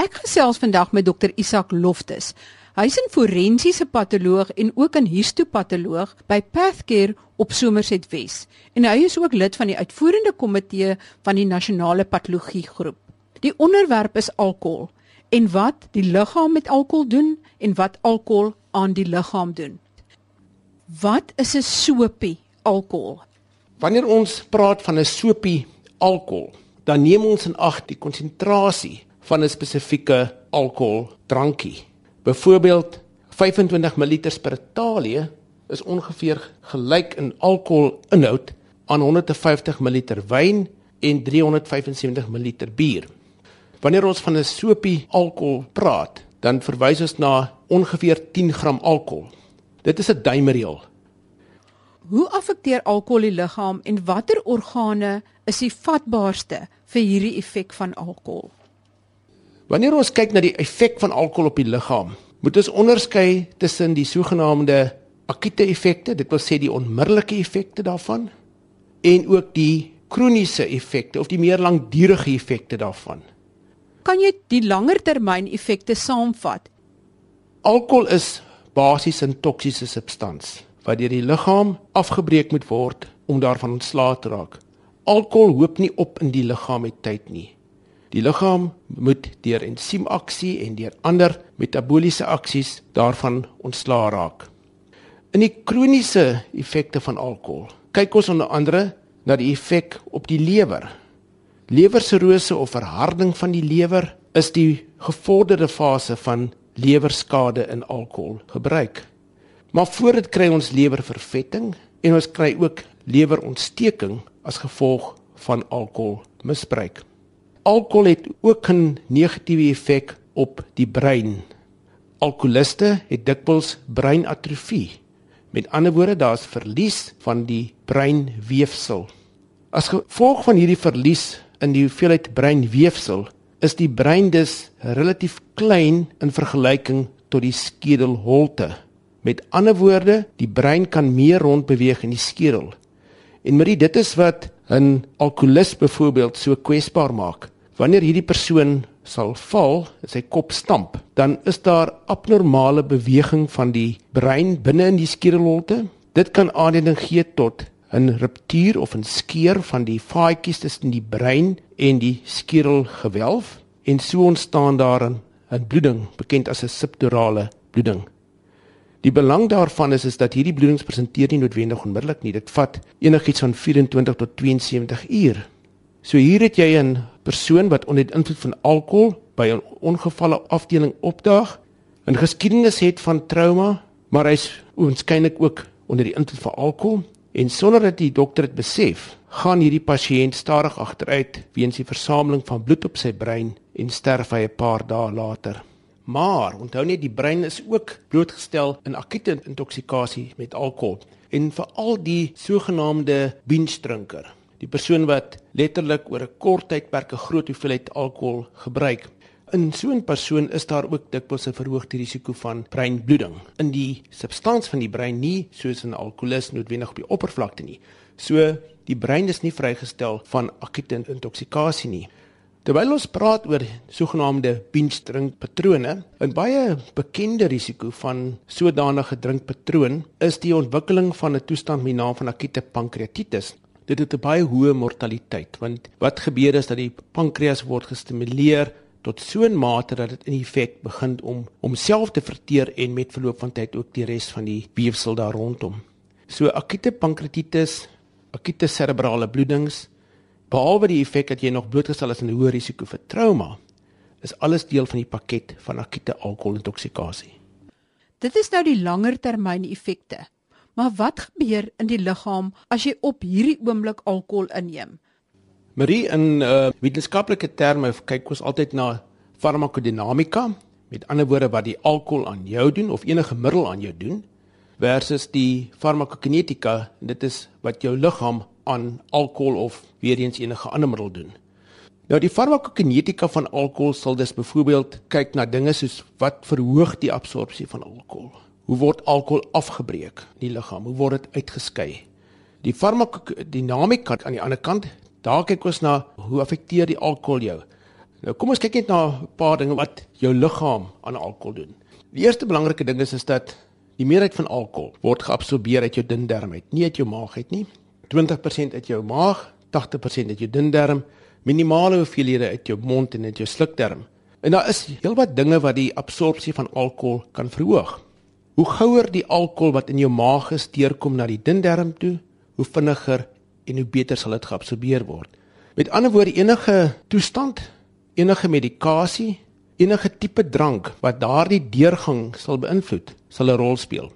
Ek gesels vandag met dokter Isak Loftus. Hy's 'n forensiese patoloog en ook 'n histopatoloog by Pathcare op Somerset Wes. En hy is ook lid van die uitvoerende komitee van die nasionale patologie groep. Die onderwerp is alkohol en wat die liggaam met alkohol doen en wat alkohol aan die liggaam doen. Wat is 'n sopie alkohol? Wanneer ons praat van 'n sopie alkohol, dan neem ons in ag die konsentrasie van 'n spesifieke alkoholdrankie. Byvoorbeeld 25 ml per talie is ongeveer gelyk in alkoholinhoud aan 150 ml wyn en 375 ml bier. Wanneer ons van 'n sopie alkohol praat, dan verwys ons na ongeveer 10 gram alkohol. Dit is 'n duimreël. Hoe affekteer alkohol die liggaam en watter organe is die vatbaarste vir hierdie effek van alkohol? Wanneer ons kyk na die effek van alkohol op die liggaam, moet ons onderskei tussen die sogenaamde akute effekte, dit wil sê die onmiddellike effekte daarvan, en ook die kroniese effekte of die meer langdurige effekte daarvan. Kan jy die langer termyn effekte saamvat? Alkohol is basies 'n toksiese substans wat deur die liggaam afgebreek moet word om daarvan ontslae te raak. Alkohol hoop nie op in die liggaam met tyd nie. Die liggaam moet deur ensiemaksie en deur ander metabooliese aksies daarvan ontslaa raak. In die kroniese effekte van alkohol kyk ons onder andere na die effek op die lewer. Lewersirose of verharding van die lewer is die gevorderde fase van lewerskade in alkoholgebruik. Maar voor dit kry ons lewervervetting en ons kry ook lewerontsteking as gevolg van alkoholmisbruik. Alkohol het ook 'n negatiewe effek op die brein. Alkoholiste het dikwels breinatrofie. Met ander woorde, daar's verlies van die breinweefsel. As gevolg van hierdie verlies in die hoeveelheid breinweefsel, is die brein dus relatief klein in vergelyking tot die skedelholte. Met ander woorde, die brein kan meer rondbeweeg in die skedel. En Marie, dit is wat 'n alkoholis byvoorbeeld so kwesbaar maak. Wanneer hierdie persoon sal val, sy kop stamp, dan is daar abnormale beweging van die brein binne in die skedelholte. Dit kan aanleiding gee tot 'n ruptuur of 'n skeur van die vaatjies tussen die brein en die skedelgewelf en so ontstaan daar 'n bloeding, bekend as 'n subdurale bloeding. Die belang daarvan is is dat hierdie bloedings presenteer nie noodwendig onmiddellik nie. Dit vat enigiets van 24 tot 72 uur. So hier het jy 'n persoon wat onder die invloed van alkohol by 'n ongevalle afdeling opdaag, 'n geskiedenis het van trauma, maar hy's waarskynlik ook onder die invloed van alkohol en sonder dat die dokter dit besef, gaan hierdie pasiënt stadig agteruit weens die versameling van bloed op sy brein en sterf hy 'n paar dae later. Maar onthou net die brein is ook blootgestel aan akute intoksikasie met alkohol en veral die sogenaamde binge drinker. Die persoon wat letterlik oor 'n kort tydperk 'n groot hoeveelheid alkohol gebruik. In so 'n persoon is daar ook dikwels 'n verhoogde risiko van breinbloeding in die substans van die brein nie soos 'n alkoholis noodwendig op die oppervlakte nie. So die brein is nie vrygestel van akute intoksikasie nie. Terwyl ons praat oor sogenaamde binge drinkpatrone, 'n baie bekende risiko van sodanige drinkpatroon is die ontwikkeling van 'n toestand met die naam van akute pankreatitis. Dit het 'n baie hoë mortaliteit want wat gebeur is dat die pankreas word gestimuleer tot so 'n mate dat dit in effek begin om homself te verteer en met verloop van tyd ook die res van die weefsel daar rondom. So akute pankreatitis, akute serebrale bloedings Behalwe die effek dat jy nog blootgestel is aan 'n hoë risiko vir trauma, is alles deel van die pakket van akute alkoholintoksikasie. Dit is nou die langer termyn effekte. Maar wat gebeur in die liggaam as jy op hierdie oomblik alkohol inneem? Marie in uh, wetenskaplike terme kyk ons altyd na farmakodinamika, met ander woorde wat die alkohol aan jou doen of enige middel aan jou doen versus die farmakokinetika, dit is wat jou liggaam aan alkohol of weer eens enige ander middel doen. Nou die farmakokinetika van alkohol sal dus byvoorbeeld kyk na dinge soos wat verhoog die absorpsie van alkohol. Hoe word alkohol afgebreek in die liggaam? Hoe word dit uitgeskei? Die farmakodinamika aan die ander kant, daar kyk ons na hoe affekteer die alkohol jou? Nou kom ons kyk net na 'n paar dinge wat jou liggaam aan alkohol doen. Die eerste belangrike ding is is dat die meerderheid van alkohol word geabsorbeer uit jou dun darm uit, nie uit jou maag uit nie. 20% uit jou maag, 80% uit jou dun darm, minimale hoeveelhede uit jou mond en uit jou slukdarm. En daar is heelwat dinge wat die absorpsie van alkohol kan verhoog. Hoe gouer die alkohol wat in jou maag is deurkom na die dun darm toe, hoe vinniger en hoe beter sal dit geabsorbeer word. Met ander woorde, enige toestand, enige medikasie, enige tipe drank wat daardie deurgang sal beïnvloed, sal 'n rol speel.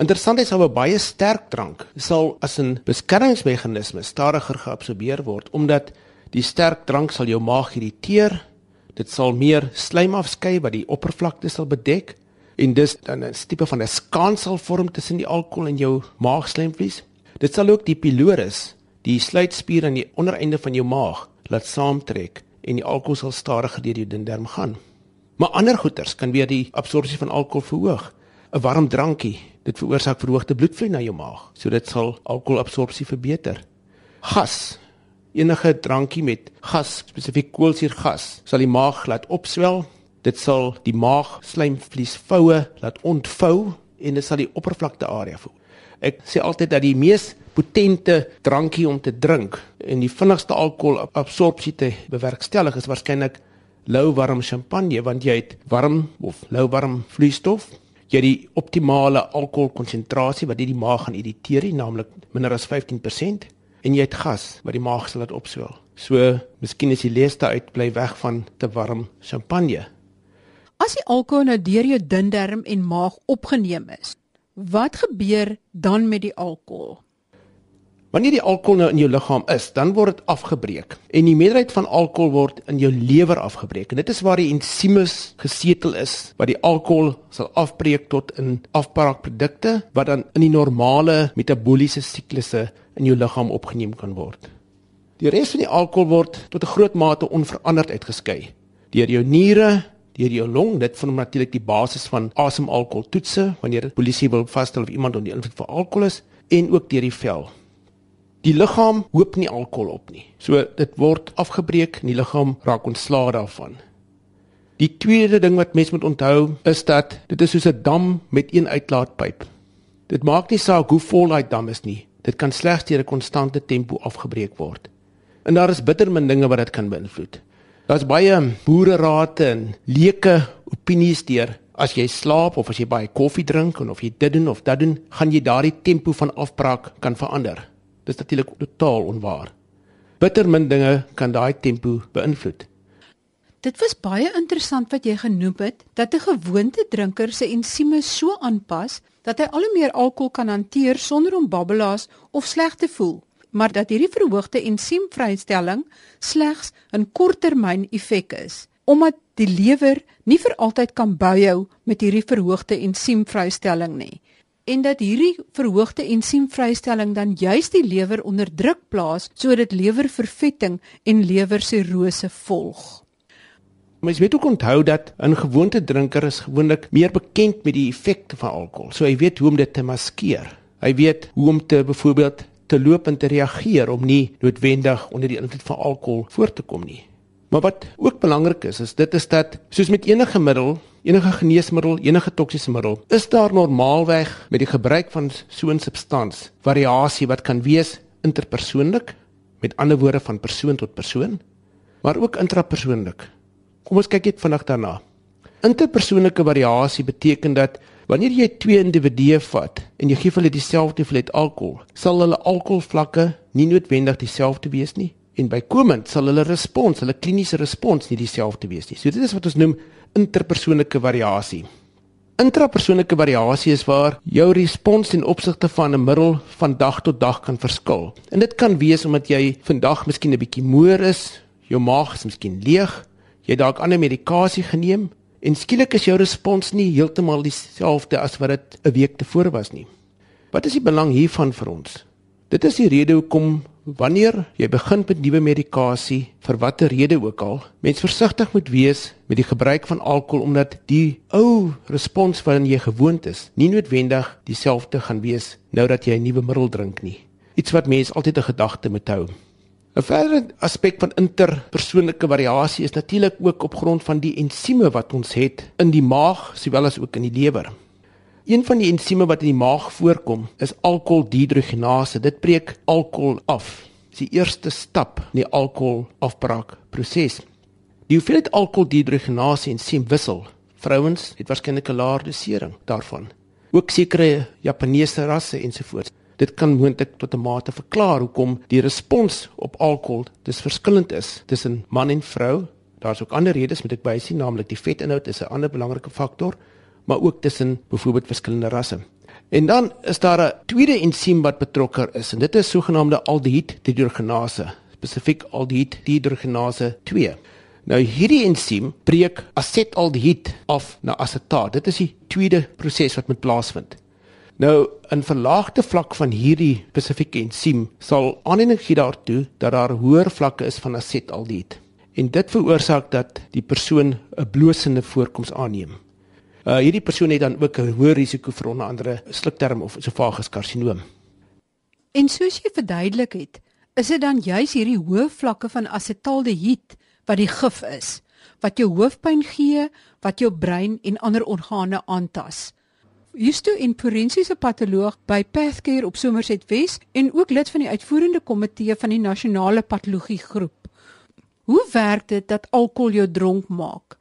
Interessant is hoe baie sterk drank sal as 'n beskermingsmeganisme stadiger geabsorbeer word omdat die sterk drank sal jou maag irriteer. Dit sal meer slijm afskei wat die oppervlakte sal bedek en dis dan 'n tipe van 'n skansel vorm tussen die alkohol en jou maagslijmvlies. Dit sal ook die pylorus, die sluitspier aan die ondereinde van jou maag, laat saamtrek en die alkohol sal stadiger deur jou dindarm gaan. Maar ander goeters kan weer die absorpsie van alkohol verhoog. 'n Warm drankie, dit veroorsaak verhoogde bloedvloei na jou maag, so dit sal alkoholabsorpsie verbeter. Gas, enige drankie met gas, spesifiek koolsuurgas, sal die maag laat opswel. Dit sal die maag slijmvliesvoue laat ontvou en dit sal die oppervlakte area voel. Ek sê altyd dat die mees potente drankie om te drink en die vinnigste alkoholabsorpsie te bewerkstellig is waarskynlik louwarm champagne want jy het warm of louwarm vloeistof. Jy het die optimale alkoholkonsentrasie wat nie die maag gaan irriteer naamlik minder as 15% en jy het gas wat die maag sal laat opswel. So, miskien is die leeste uit bly weg van te warm champagne. As die alkohol nou deur jou dun darm en maag opgeneem is, wat gebeur dan met die alkohol? Wanneer die alkohol nou in jou liggaam is, dan word dit afgebreek en die meerderheid van alkohol word in jou lewer afgebreek. En dit is waar die ensimes gesetel is wat die alkohol sal afbreek tot in afbraakprodukte wat dan in die normale metabooliese siklusse in jou liggaam opgeneem kan word. Die res van die alkohol word tot 'n groot mate onveranderd uitgeskei deur jou niere, deur jou long. Dit vorm natuurlik die basis van asemalkoholtoetse wanneer die polisie wil vasstel of iemand onder invloed van alkohol is en ook deur die vel. Die liggaam hoop nie alkohol op nie. So dit word afgebreek en die liggaam raak ontslae daarvan. Die tweede ding wat mens moet onthou is dat dit is soos 'n dam met een uitlaatpyp. Dit maak nie saak hoe vol daai dam is nie. Dit kan slegs deur 'n konstante tempo afgebreek word. En daar is bitter min dinge wat dit kan beïnvloed. Daar's baie boererate en leuke opinies deur as jy slaap of as jy baie koffie drink en of jy dit doen of dat doen, gaan jy daardie tempo van afbraak kan verander. Dis natuurlik totaal onwaar. Bitter min dinge kan daai tempo beïnvloed. Dit was baie interessant wat jy genoem het dat 'n gewoonte drinker se ensieme so aanpas dat hy al hoe meer alkohol kan hanteer sonder om babbelaars of sleg te voel, maar dat hierdie verhoogde ensiemvrystelling slegs 'n korttermyn effek is, omdat die lewer nie vir altyd kan byhou met hierdie verhoogde ensiemvrystelling nie en dat hierdie verhoogde ensiemvrystelling dan juis die lewer onder druk plaas sodat lewervervetting en lewersirose volg. Mens moet ook onthou dat 'n gewoonte drinker is gewoonlik meer bekend met die effekte van alkohol. So hy weet hoe om dit te maskeer. Hy weet hoe om te byvoorbeeld te loop en te reageer om nie noodwendig onder die invloed van alkohol voor te kom nie. Maar wat ook belangrik is, is dit is dat soos met enige middel, enige geneesmiddel, enige toksiese middel, is daar normaalweg met die gebruik van so 'n substans variasie wat kan wees interpersoonlik, met ander woorde van persoon tot persoon, maar ook intrapersoonlik. Kom ons kyk net vinnig daarna. Interpersoonlike variasie beteken dat wanneer jy twee individue vat en jy gee hulle dieselfde hoeveelheid alkohol, sal hulle alkoholvlakke nie noodwendig dieselfde wees nie en bykomend sal hulle respons, hulle kliniese respons nie dieselfde wees nie. So dit is wat ons noem interpersoonlike variasie. Intrapersoonlike variasie is waar jou respons in opsigte van 'n middel van dag tot dag kan verskil. En dit kan wees omdat jy vandag miskien 'n bietjie moer is, jou maag is miskien leeg, jy dalk ander medikasie geneem en skielik is jou respons nie heeltemal dieselfde as wat dit 'n week tevore was nie. Wat is die belang hiervan vir ons? Dit is die rede hoekom wanneer jy begin met nuwe medikasie vir watter rede ook al, mens versigtig moet wees met die gebruik van alkohol omdat die ou respons wat jy gewoond is, nie noodwendig dieselfde gaan wees nou dat jy 'n nuwe middel drink nie. Iets wat mens altyd 'n gedagte moet hou. 'n Verdere aspek van interpersoonlike variasie is natuurlik ook op grond van die ensieme wat ons het in die maag sowel as ook in die lewer. Een van die ensieme wat in die maag voorkom is alkoholdehidrogenase. Dit breek alkohol af. Dit is die eerste stap in die alkoholafbraakproses. Die hoeveelheid alkoholdehidrogenase ensiem wissel. Vrouens het waarskynlik 'n laer dosering daarvan. Ook sekere Japaneese rasse ensovoorts. Dit kan moontlik tot 'n mate verklaar hoekom die respons op alkohol dis verskillend is tussen man en vrou. Daar's ook ander redes moet ek bysien, naamlik die vetinhoud is 'n ander belangrike faktor maar ook tussen byvoorbeeld verskillende rasse. En dan is daar 'n tweede ensiem wat betrokke is en dit is sogenaamde aldehied dehydrogenase, spesifiek aldehied dehydrogenase 2. Nou hierdie ensiem breek asetaldehied af na asetaat. Dit is die tweede proses wat met plaasvind. Nou 'n verlaagde vlak van hierdie spesifieke ensiem sal aanleiding gee daartoe dat daar hoër vlakke is van asetaldehied. En dit veroorsaak dat die persoon 'n blosende voorkoms aanneem. Uh hierdie persoon het dan ook 'n hoë risiko vir onder andere slukdarm of esofagus karsinoom. En soos jy verduidelik het, is dit dan juis hierdie hoë vlakke van asetaldehied wat die gif is, wat jou hoofpyn gee, wat jou brein en ander organe aantas. Justo en forensiese patoloog by Pathcare op Somerset Wes en ook lid van die uitvoerende komitee van die nasionale patologie groep. Hoe werk dit dat alkohol jou dronk maak?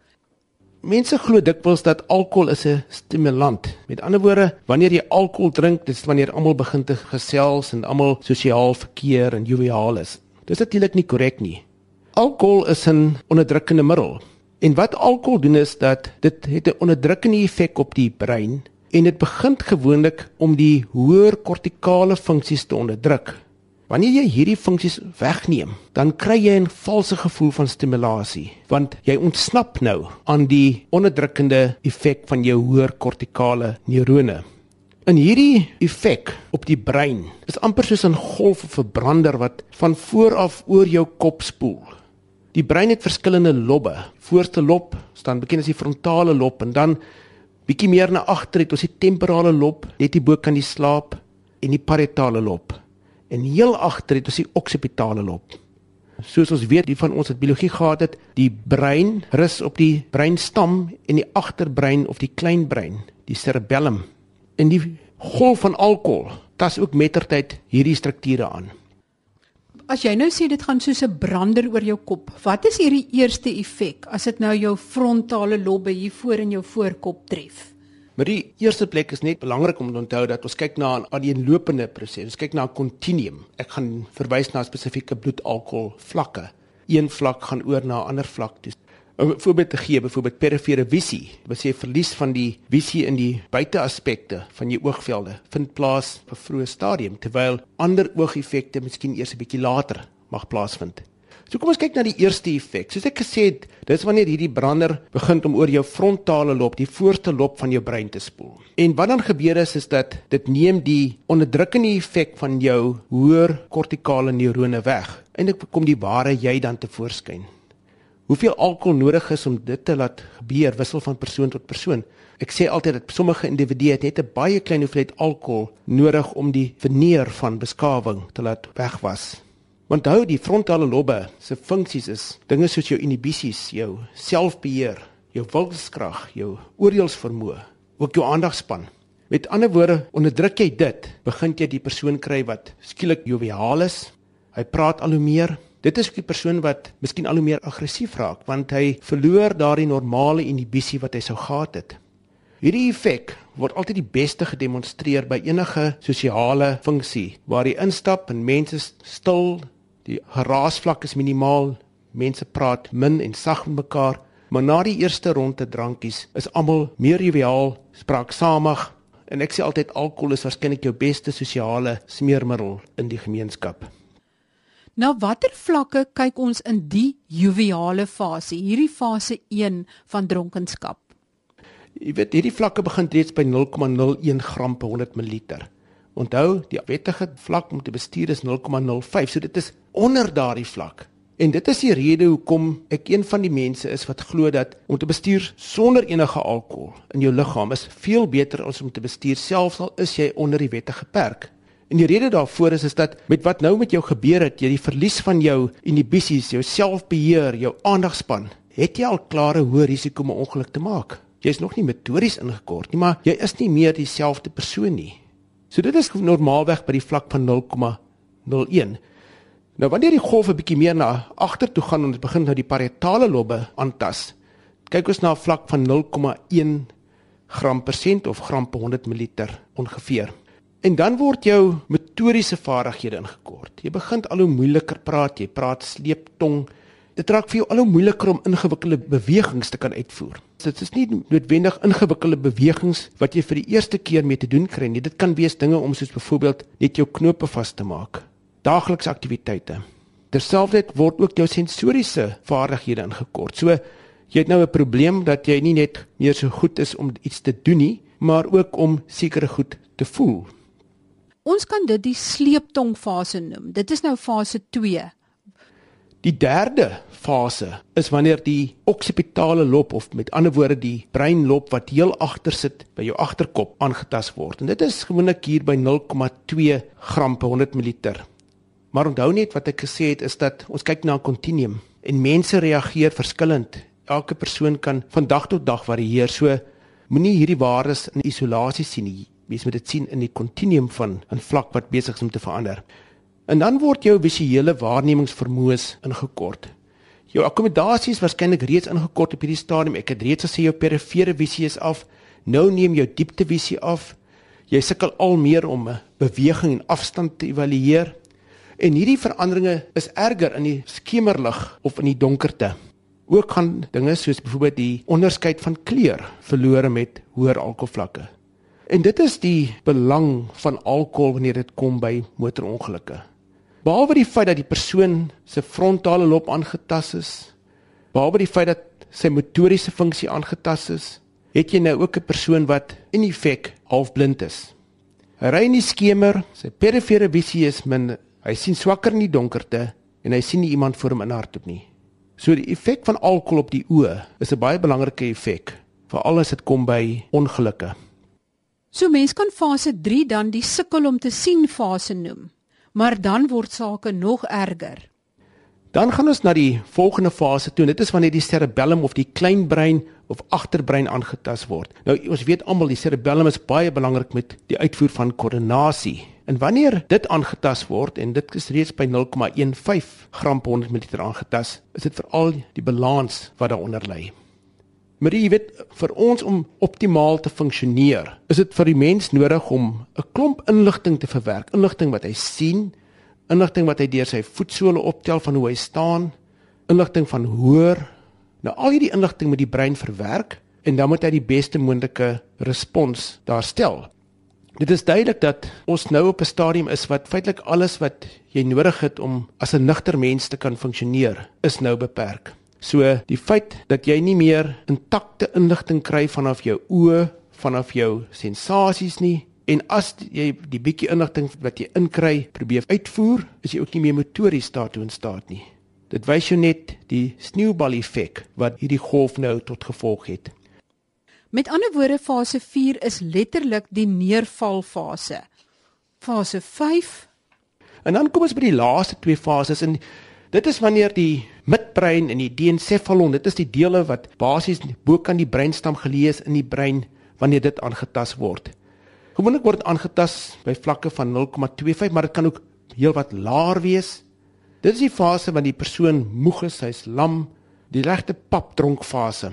Mense glo dikwels dat alkohol is 'n stimulant. Met ander woorde, wanneer jy alkohol drink, dis wanneer almal begin te gesels en almal sosiaal verkeer en joviaal is. Dis natuurlik nie korrek nie. Alkohol is 'n onderdrukkende middel. En wat alkohol doen is dat dit het 'n onderdrukkende effek op die brein en dit begin gewoonlik om die hoër kortikale funksies te onderdruk. Wanneer jy hierdie funksies wegneem, dan kry jy 'n valse gevoel van stimulasie, want jy ontsnap nou aan die onderdrukkende effek van jou hoër kortikale neurone. In hierdie effek op die brein is amper soos 'n golf of 'n brander wat van voor af oor jou kop spoel. Die brein het verskillende lobbe. Voorste lob staan bekend as die frontale lob en dan bietjie meer na agter het ons die temporale lob, net hier bo kan die slaap en die parietale lob en heel agter het ons die oksipitale lob. Soos ons weet, die van ons wat biologie gehad het, die brein rus op die breinstam en die agterbrein of die kleinbrein, die cerebellum. En die golf van alkohol tas ook mettertyd hierdie strukture aan. As jy nou sê dit gaan soos 'n brander oor jou kop, wat is hierdie eerste effek as dit nou jou frontale lobbe hier voor in jou voorkop tref? Maar die eerste plek is net belangrik om te onthou dat ons kyk na 'n aaneenlopende proses. Ons kyk na 'n kontinuum. Ek gaan verwys na spesifieke bloedalkohol vlakke. Een vlak gaan oor na 'n ander vlak toe. 'n Voorbeeld te gee, byvoorbeeld perifere visie. Wat sê verlies van die visie in die buiteaspekte van jou oogvelde vind plaas op 'n vroeë stadium terwyl ander oogeffekte miskien eers 'n bietjie later mag plaasvind. So kom ons kyk na die eerste effek. Soos ek gesê het, dis wanneer hierdie brander begin om oor jou frontale lob, die voorste lob van jou brein te spoel. En wat dan gebeur is is dat dit neem die onderdrukkende effek van jou hoër kortikale neurone weg. Eindelik kom die ware jy dan te voorskyn. Hoeveel alkohol nodig is om dit te laat gebeur wissel van persoon tot persoon. Ek sê altyd dat sommige individue het net 'n baie klein hoeveelheid alkohol nodig om die veneer van beskawing te laat wegwas. Onthou die frontale lobbe se funksies is dinge soos jou inhibisies, jou selfbeheer, jou wilskrag, jou oordeelsvermoë, ook jou aandagspan. Met ander woorde, onderdruk jy dit, begin jy die persoon kry wat skielik joviaal is. Hy praat al hoe meer. Dit is 'n persoon wat miskien al hoe meer aggressief raak want hy verloor daardie normale inhibisie wat hy sou gehad het. Hierdie effek word altyd die beste gedemonstreer by enige sosiale funksie waar jy instap en mense stil Die geraasvlak is minimaal. Mense praat min en sag met mekaar, maar na die eerste ronde drankies is almal meer joviaal, spraaksamig en ek sê altyd alkohol is waarskynlik jou beste sosiale smeermiddel in die gemeenskap. Na watter vlakke kyk ons in die joviale fase, hierdie fase 1 van dronkenskap? Jy weet, hierdie vlakke begin reeds by 0,01 gram per 100 ml. Onthou, die wettige vlak om te bestuur is 0,05. So dit is onder daardie vlak. En dit is die rede hoekom ek een van die mense is wat glo dat om te bestuur sonder enige alkohol in jou liggaam is veel beter as om te bestuur selfs al is jy onder die wettige perk. En die rede daarvoor is is dat met wat nou met jou gebeur het, jy die verlies van jou inhibisies, jou selfbeheer, jou aandagspan, het jy al klare hoë risiko om 'n ongeluk te maak. Jy's nog nie metories ingekort nie, maar jy is nie meer dieselfde persoon nie. So dit is normaalweg by die vlak van 0,01. Nou wanneer die golf 'n bietjie meer na agter toe gaan en dit begin nou die parietale lobbe aantas, kyk ons na 'n vlak van 0,1 gram per sent of gram per 100 ml ongeveer. En dan word jou motoriese vaardighede ingekort. Jy begin al hoe moeiliker praat, jy praat sleeptong. Dit raak vir jou al hoe moeiliker om ingewikkelde bewegings te kan uitvoer. Dit is nie noodwendig ingewikkelde bewegings wat jy vir die eerste keer mee te doen kry nie. Dit kan wees dinge om soos byvoorbeeld net jou knope vas te maak. Daaglikse aktiwiteite. Terselfdertyd word ook jou sensoriese vaardighede ingekort. So jy het nou 'n probleem dat jy nie net meer so goed is om iets te doen nie, maar ook om sekere goed te voel. Ons kan dit die sleeptongfase noem. Dit is nou fase 2. Die derde fase is wanneer die oksipitale lob of met ander woorde die breinlob wat heel agter sit by jou agterkop aangetast word. En dit is gewoonlik hier by 0,2 gram per 100 ml. Maar onthou net wat ek gesê het is dat ons kyk na 'n kontinuum en mense reageer verskillend. Elke persoon kan van dag tot dag varieer. So moenie hierdie waardes in isolasie sien nie mens moet dit sien in die kontinuum van 'n vlak wat besig is om te verander. En dan word jou visuele waarnemingsvermoëns ingekort. Jou akkommodasie is waarskynlik reeds ingekort op hierdie stadium. Ek het reeds gesê jou perifere visie is af. Nou neem jou dieptevisie af. Jy sukkel al meer om beweging en afstand te evalueer. En hierdie veranderinge is erger in die skemerlig of in die donkerte. Ook gaan dinge soos byvoorbeeld die onderskeid van kleur verlore met hoër alkoholvlakke. En dit is die belang van alkohol wanneer dit kom by motorongelukke. Behalwe die feit dat die persoon se frontale lob aangetast is, behalwe die feit dat sy motoriese funksie aangetast is, het jy nou ook 'n persoon wat in effek halfblind is. Hy ry in die skemer, sy perifere visie is min, hy sien swakker in die donkerte en hy sien nie iemand voor hom in hardop nie. So die effek van alkohol op die oë is 'n baie belangrike effek, veral as dit kom by ongelukke. So mens kan fase 3 dan die sukkel om te sien fase noem, maar dan word sake nog erger. Dan gaan ons na die volgende fase toe. Dit is wanneer die cerebellum of die kleinbrein of agterbrein aangetast word. Nou ons weet almal die cerebellum is baie belangrik met die uitvoer van koördinasie. En wanneer dit aangetast word en dit is reeds by 0,15 gram per 100 ml aangetast, is dit veral die balans wat daaronder lê. Maar jy weet vir ons om optimaal te funksioneer, is dit vir die mens nodig om 'n klomp inligting te verwerk, inligting wat hy sien, inligting wat hy deur sy voetsole optel van hoe hy staan, inligting van hoor. Nou al hierdie inligting moet die brein verwerk en dan moet hy die beste moontlike respons daar stel. Dit is duidelik dat ons nou op 'n stadium is wat feitelik alles wat jy nodig het om as 'n nugter mens te kan funksioneer, is nou beperk. So die feit dat jy nie meer intakte inligting kry vanaf jou oë, vanaf jou sensasies nie en as jy die bietjie inligting wat jy inkry probeer uitvoer, is jy ook nie meer motories daartoe in staat nie. Dit wys jou net die sneeubal effek wat hierdie golf nou tot gevolg het. Met ander woorde fase 4 is letterlik die neervalfase. Fase 5 En dan kom ons by die laaste twee fases en dit is wanneer die midbrein en die diencephalon, dit is die dele wat basies bokant die breinstam geleë is in die brein wanneer dit aangetast word. Gewoonlik word aangetast by vlakke van 0,25, maar dit kan ook heelwat laer wees. Dit is die fase wanneer die persoon moeg is, hy's lam, die regte papdronkfase.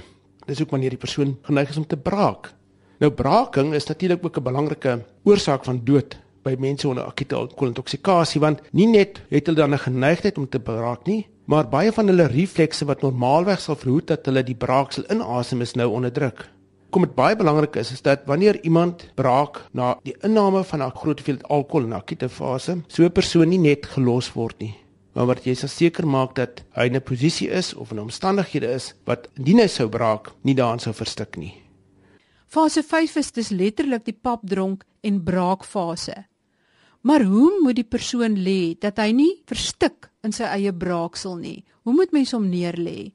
Dis ook wanneer die persoon geneig is om te braak. Nou braaking is natuurlik ook 'n belangrike oorsaak van dood by mense onder akute alkoholintoksikasie want nie net het hulle dan 'n geneigtheid om te braak nie, maar baie van hulle reflekse wat normaalweg sal verhoed dat hulle die braaksel inasem is nou onderdruk. Kom dit baie belangrik is is dat wanneer iemand braak na die inname van 'n groot hoeveelheid alkohol in 'n akute fase, so 'n persoon nie net gelos word nie, maar wat jy sal seker maak dat hy in 'n posisie is of in omstandighede is wat indien hy sou braak, nie daaraan sou verstik nie. Fase 5 is dus letterlik die papdronk en braakfase. Maar hoe moet die persoon lê dat hy nie verstik in sy eie braaksel nie? Hoe moet mens hom neerlê?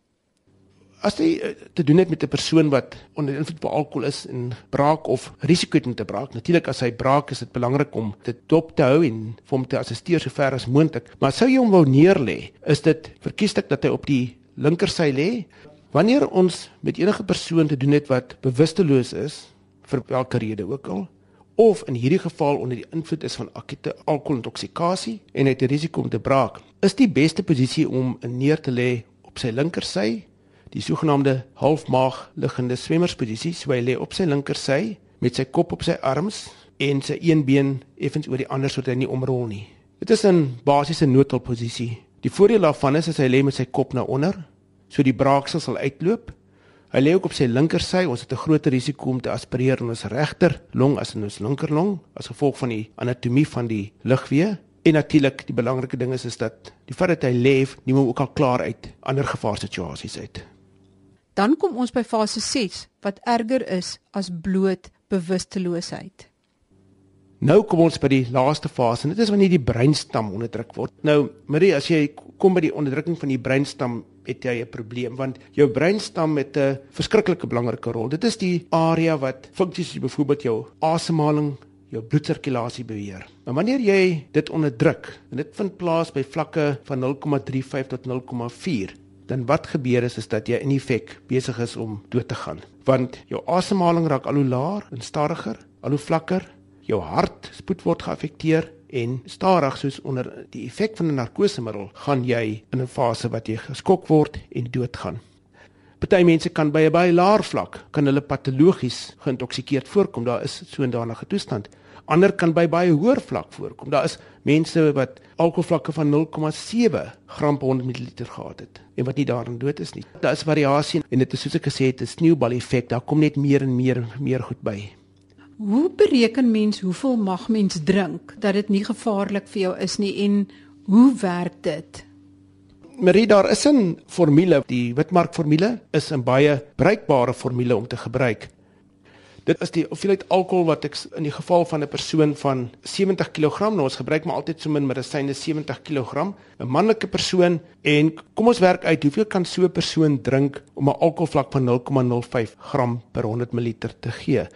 As jy eh, te doen het met 'n persoon wat onder invloed van alkohol is en braak of risiko het om te braak, natuurlik as hy braak is dit belangrik om dit dop te hou en vir hom te assisteer so ver as moontlik. Maar sou jy hom wou neerlê, is dit verkieslik dat hy op die linkersy lê. Wanneer ons met enige persoon te doen het wat bewusteloos is vir watter rede ook al, of in hierdie geval onder die invloed is van akute alkoholintoksikasie en het 'n risiko om te braak, is die beste posisie om neer te lê op sy linkersy, die sogenaamde halfmaag liggende swemmersposisie, so hy lê op sy linkersy met sy kop op sy arms en sy een been effens oor die ander sodat hy nie omrol nie. Dit is 'n basiese noodhulpposisie. Die voordeel daarvan is as hy lê met sy kop na onder, so die braaksel sal uitloop Hy lê ook op sy linkersy. Ons het 'n groter risiko om te aspireer in ons regter long as in ons linkerlong as gevolg van die anatomie van die lugweë. En natuurlik, die belangrike ding is is dat die feit dat hy leef, neem hom ook al klaar uit ander gevaarsituasies uit. Dan kom ons by fase 6 wat erger is as bloot bewusteloosheid. Nou kom ons by die laaste fase en dit is wanneer die breinstam onderdruk word. Nou, Marie, as jy kom by die onderdrukking van die breinstam het jy 'n probleem want jou breinstam het 'n verskriklike belangrike rol. Dit is die area wat funksies soos byvoorbeeld jou asemhaling, jou bloedsirkulasie beheer. Maar wanneer jy dit onderdruk en dit vind plaas by vlakke van 0,35 tot 0,4 dan wat gebeur is is dat jy in effek besig is om dood te gaan want jou asemhaling raak al hoe laer en stadiger al hoe vlakker jou hartspoed word geaffekteer en stadig soos onder die effek van 'n narkosemiddel gaan jy in 'n fase wat jy geskok word en doodgaan. Party mense kan by 'n baie laer vlak kan hulle patologies geïntoksikeerd voorkom. Daar is so 'n danige toestand. Ander kan by baie hoër vlak voorkom. Daar is mense wat alkoholvlakke van 0,7 gram per 100 ml gehad het en wat nie daarin dood is nie. Daar is variasie en dit is soos ek gesê het, 'n sneeubal effek. Daar kom net meer en meer en meer goed by. Hoe bereken mens hoeveel mag mens drink dat dit nie gevaarlik vir jou is nie en hoe werk dit? Marie, daar is 'n formule, die Witmark formule is 'n baie bruikbare formule om te gebruik. Dit is die hoeveelheid alkohol wat ek in die geval van 'n persoon van 70 kg, nou ons gebruik maar altyd so min medisyne 70 kg, 'n manlike persoon en kom ons werk uit hoeveel kan so 'n persoon drink om 'n alkoholvlak van 0,05 gram per 100 ml te gee.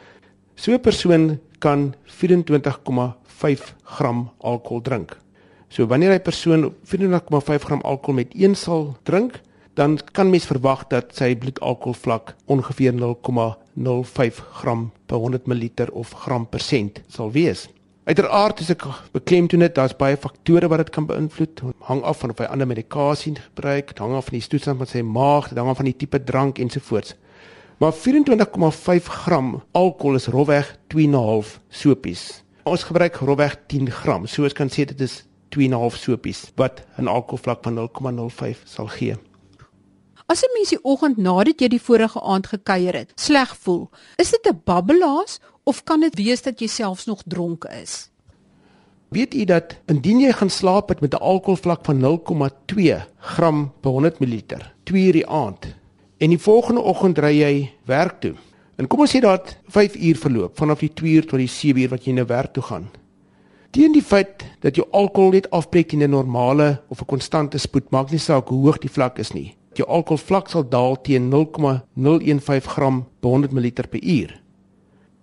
So 'n persoon kan 24,5 gram alkohol drink. So wanneer hy persoon 24,5 gram alkohol met een sal drink, dan kan mens verwag dat sy bloedalkoholvlak ongeveer 0,05 gram per 100 ml of gram per sent sal wees. Uiteraard is ek beklemtoon dit daar's baie faktore wat dit kan beïnvloed. Hang af van of hy ander medikasie gebruik, hang af van die toestand van sy maag, hang af van die tipe drank ensovoorts. Maar 24,5 gram alkohol is rofweg 2,5 sopies. Ons gebruik rofweg 10 gram. So ons kan sê dit is 2,5 sopies wat 'n alkoholvlak van 0,05 sal gee. As 'n mens die oggend nadat jy die vorige aand gekuier het, sleg voel, is dit 'n babbelaas of kan dit wees dat jy selfs nog dronk is? Weet u dat indien jy gaan slaap met 'n alkoholvlak van 0,2 gram per 100 ml, 2 uur die aand, En die volgende oggend ry jy werk toe. En kom ons sê dat 5 uur verloop vanaf die 2 uur tot die 7 uur wat jy na werk toe gaan. Teen die feit dat jou alkohol net afbreek in 'n normale of 'n konstante spoed, maak nie saak hoe hoog die vlak is nie. Jou alkoholvlak sal daal teen 0,015 gram per 100 ml per uur.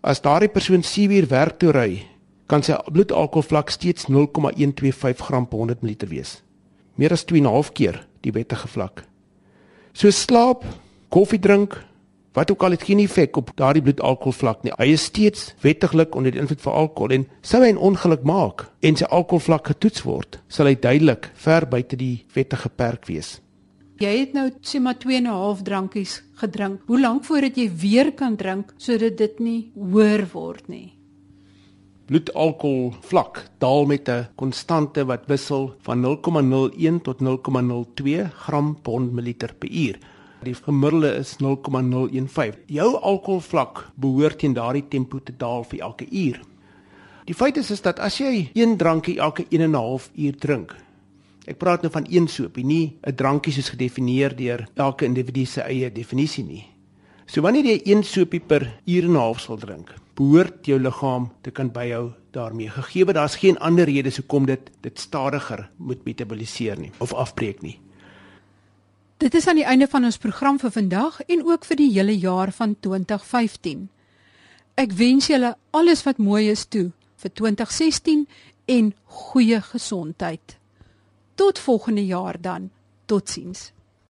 As daardie persoon 7 uur werk toe ry, kan sy bloedalkoholvlak steeds 0,125 gram per 100 ml wees. Meer as 2.5 keer die wettige vlak. So slaap, koffie drink, wat ook al het geen effek op daardie bloedalkoholvlak nie. Hy is steeds wettiglik onder die invloed van alkohol en sou hy 'n ongeluk maak en sy alkoholvlak getoets word, sal hy duidelik ver buite die wettige perk wees. Jy het nou sê maar 2 en 'n half drankies gedrink. Hoe lank voordat jy weer kan drink sodat dit nie hoër word nie? Bloedalkoholvlak daal met 'n konstante wat wissel van 0,01 tot 0,02 gram per milliliter per uur. Die gemiddelde is 0,015. Jou alkoholvlak behoort teen daardie tempo te daal vir elke uur. Die feit is is dat as jy een drankie elke 1 en 'n half uur drink. Ek praat nou van een sopie, nie 'n drankie soos gedefinieer deur elke individu se eie definisie nie. So wanneer jy een sopie per uur en 'n half sal drink, behoort jou liggaam te kan byhou daarmee. Gegee dat daar's geen ander rede hoekom dit dit stadiger moet metaboliseer nie of afbreek nie. Dit is aan die einde van ons program vir vandag en ook vir die hele jaar van 2015. Ek wens julle alles wat mooi is toe vir 2016 en goeie gesondheid. Tot volgende jaar dan. Totsiens.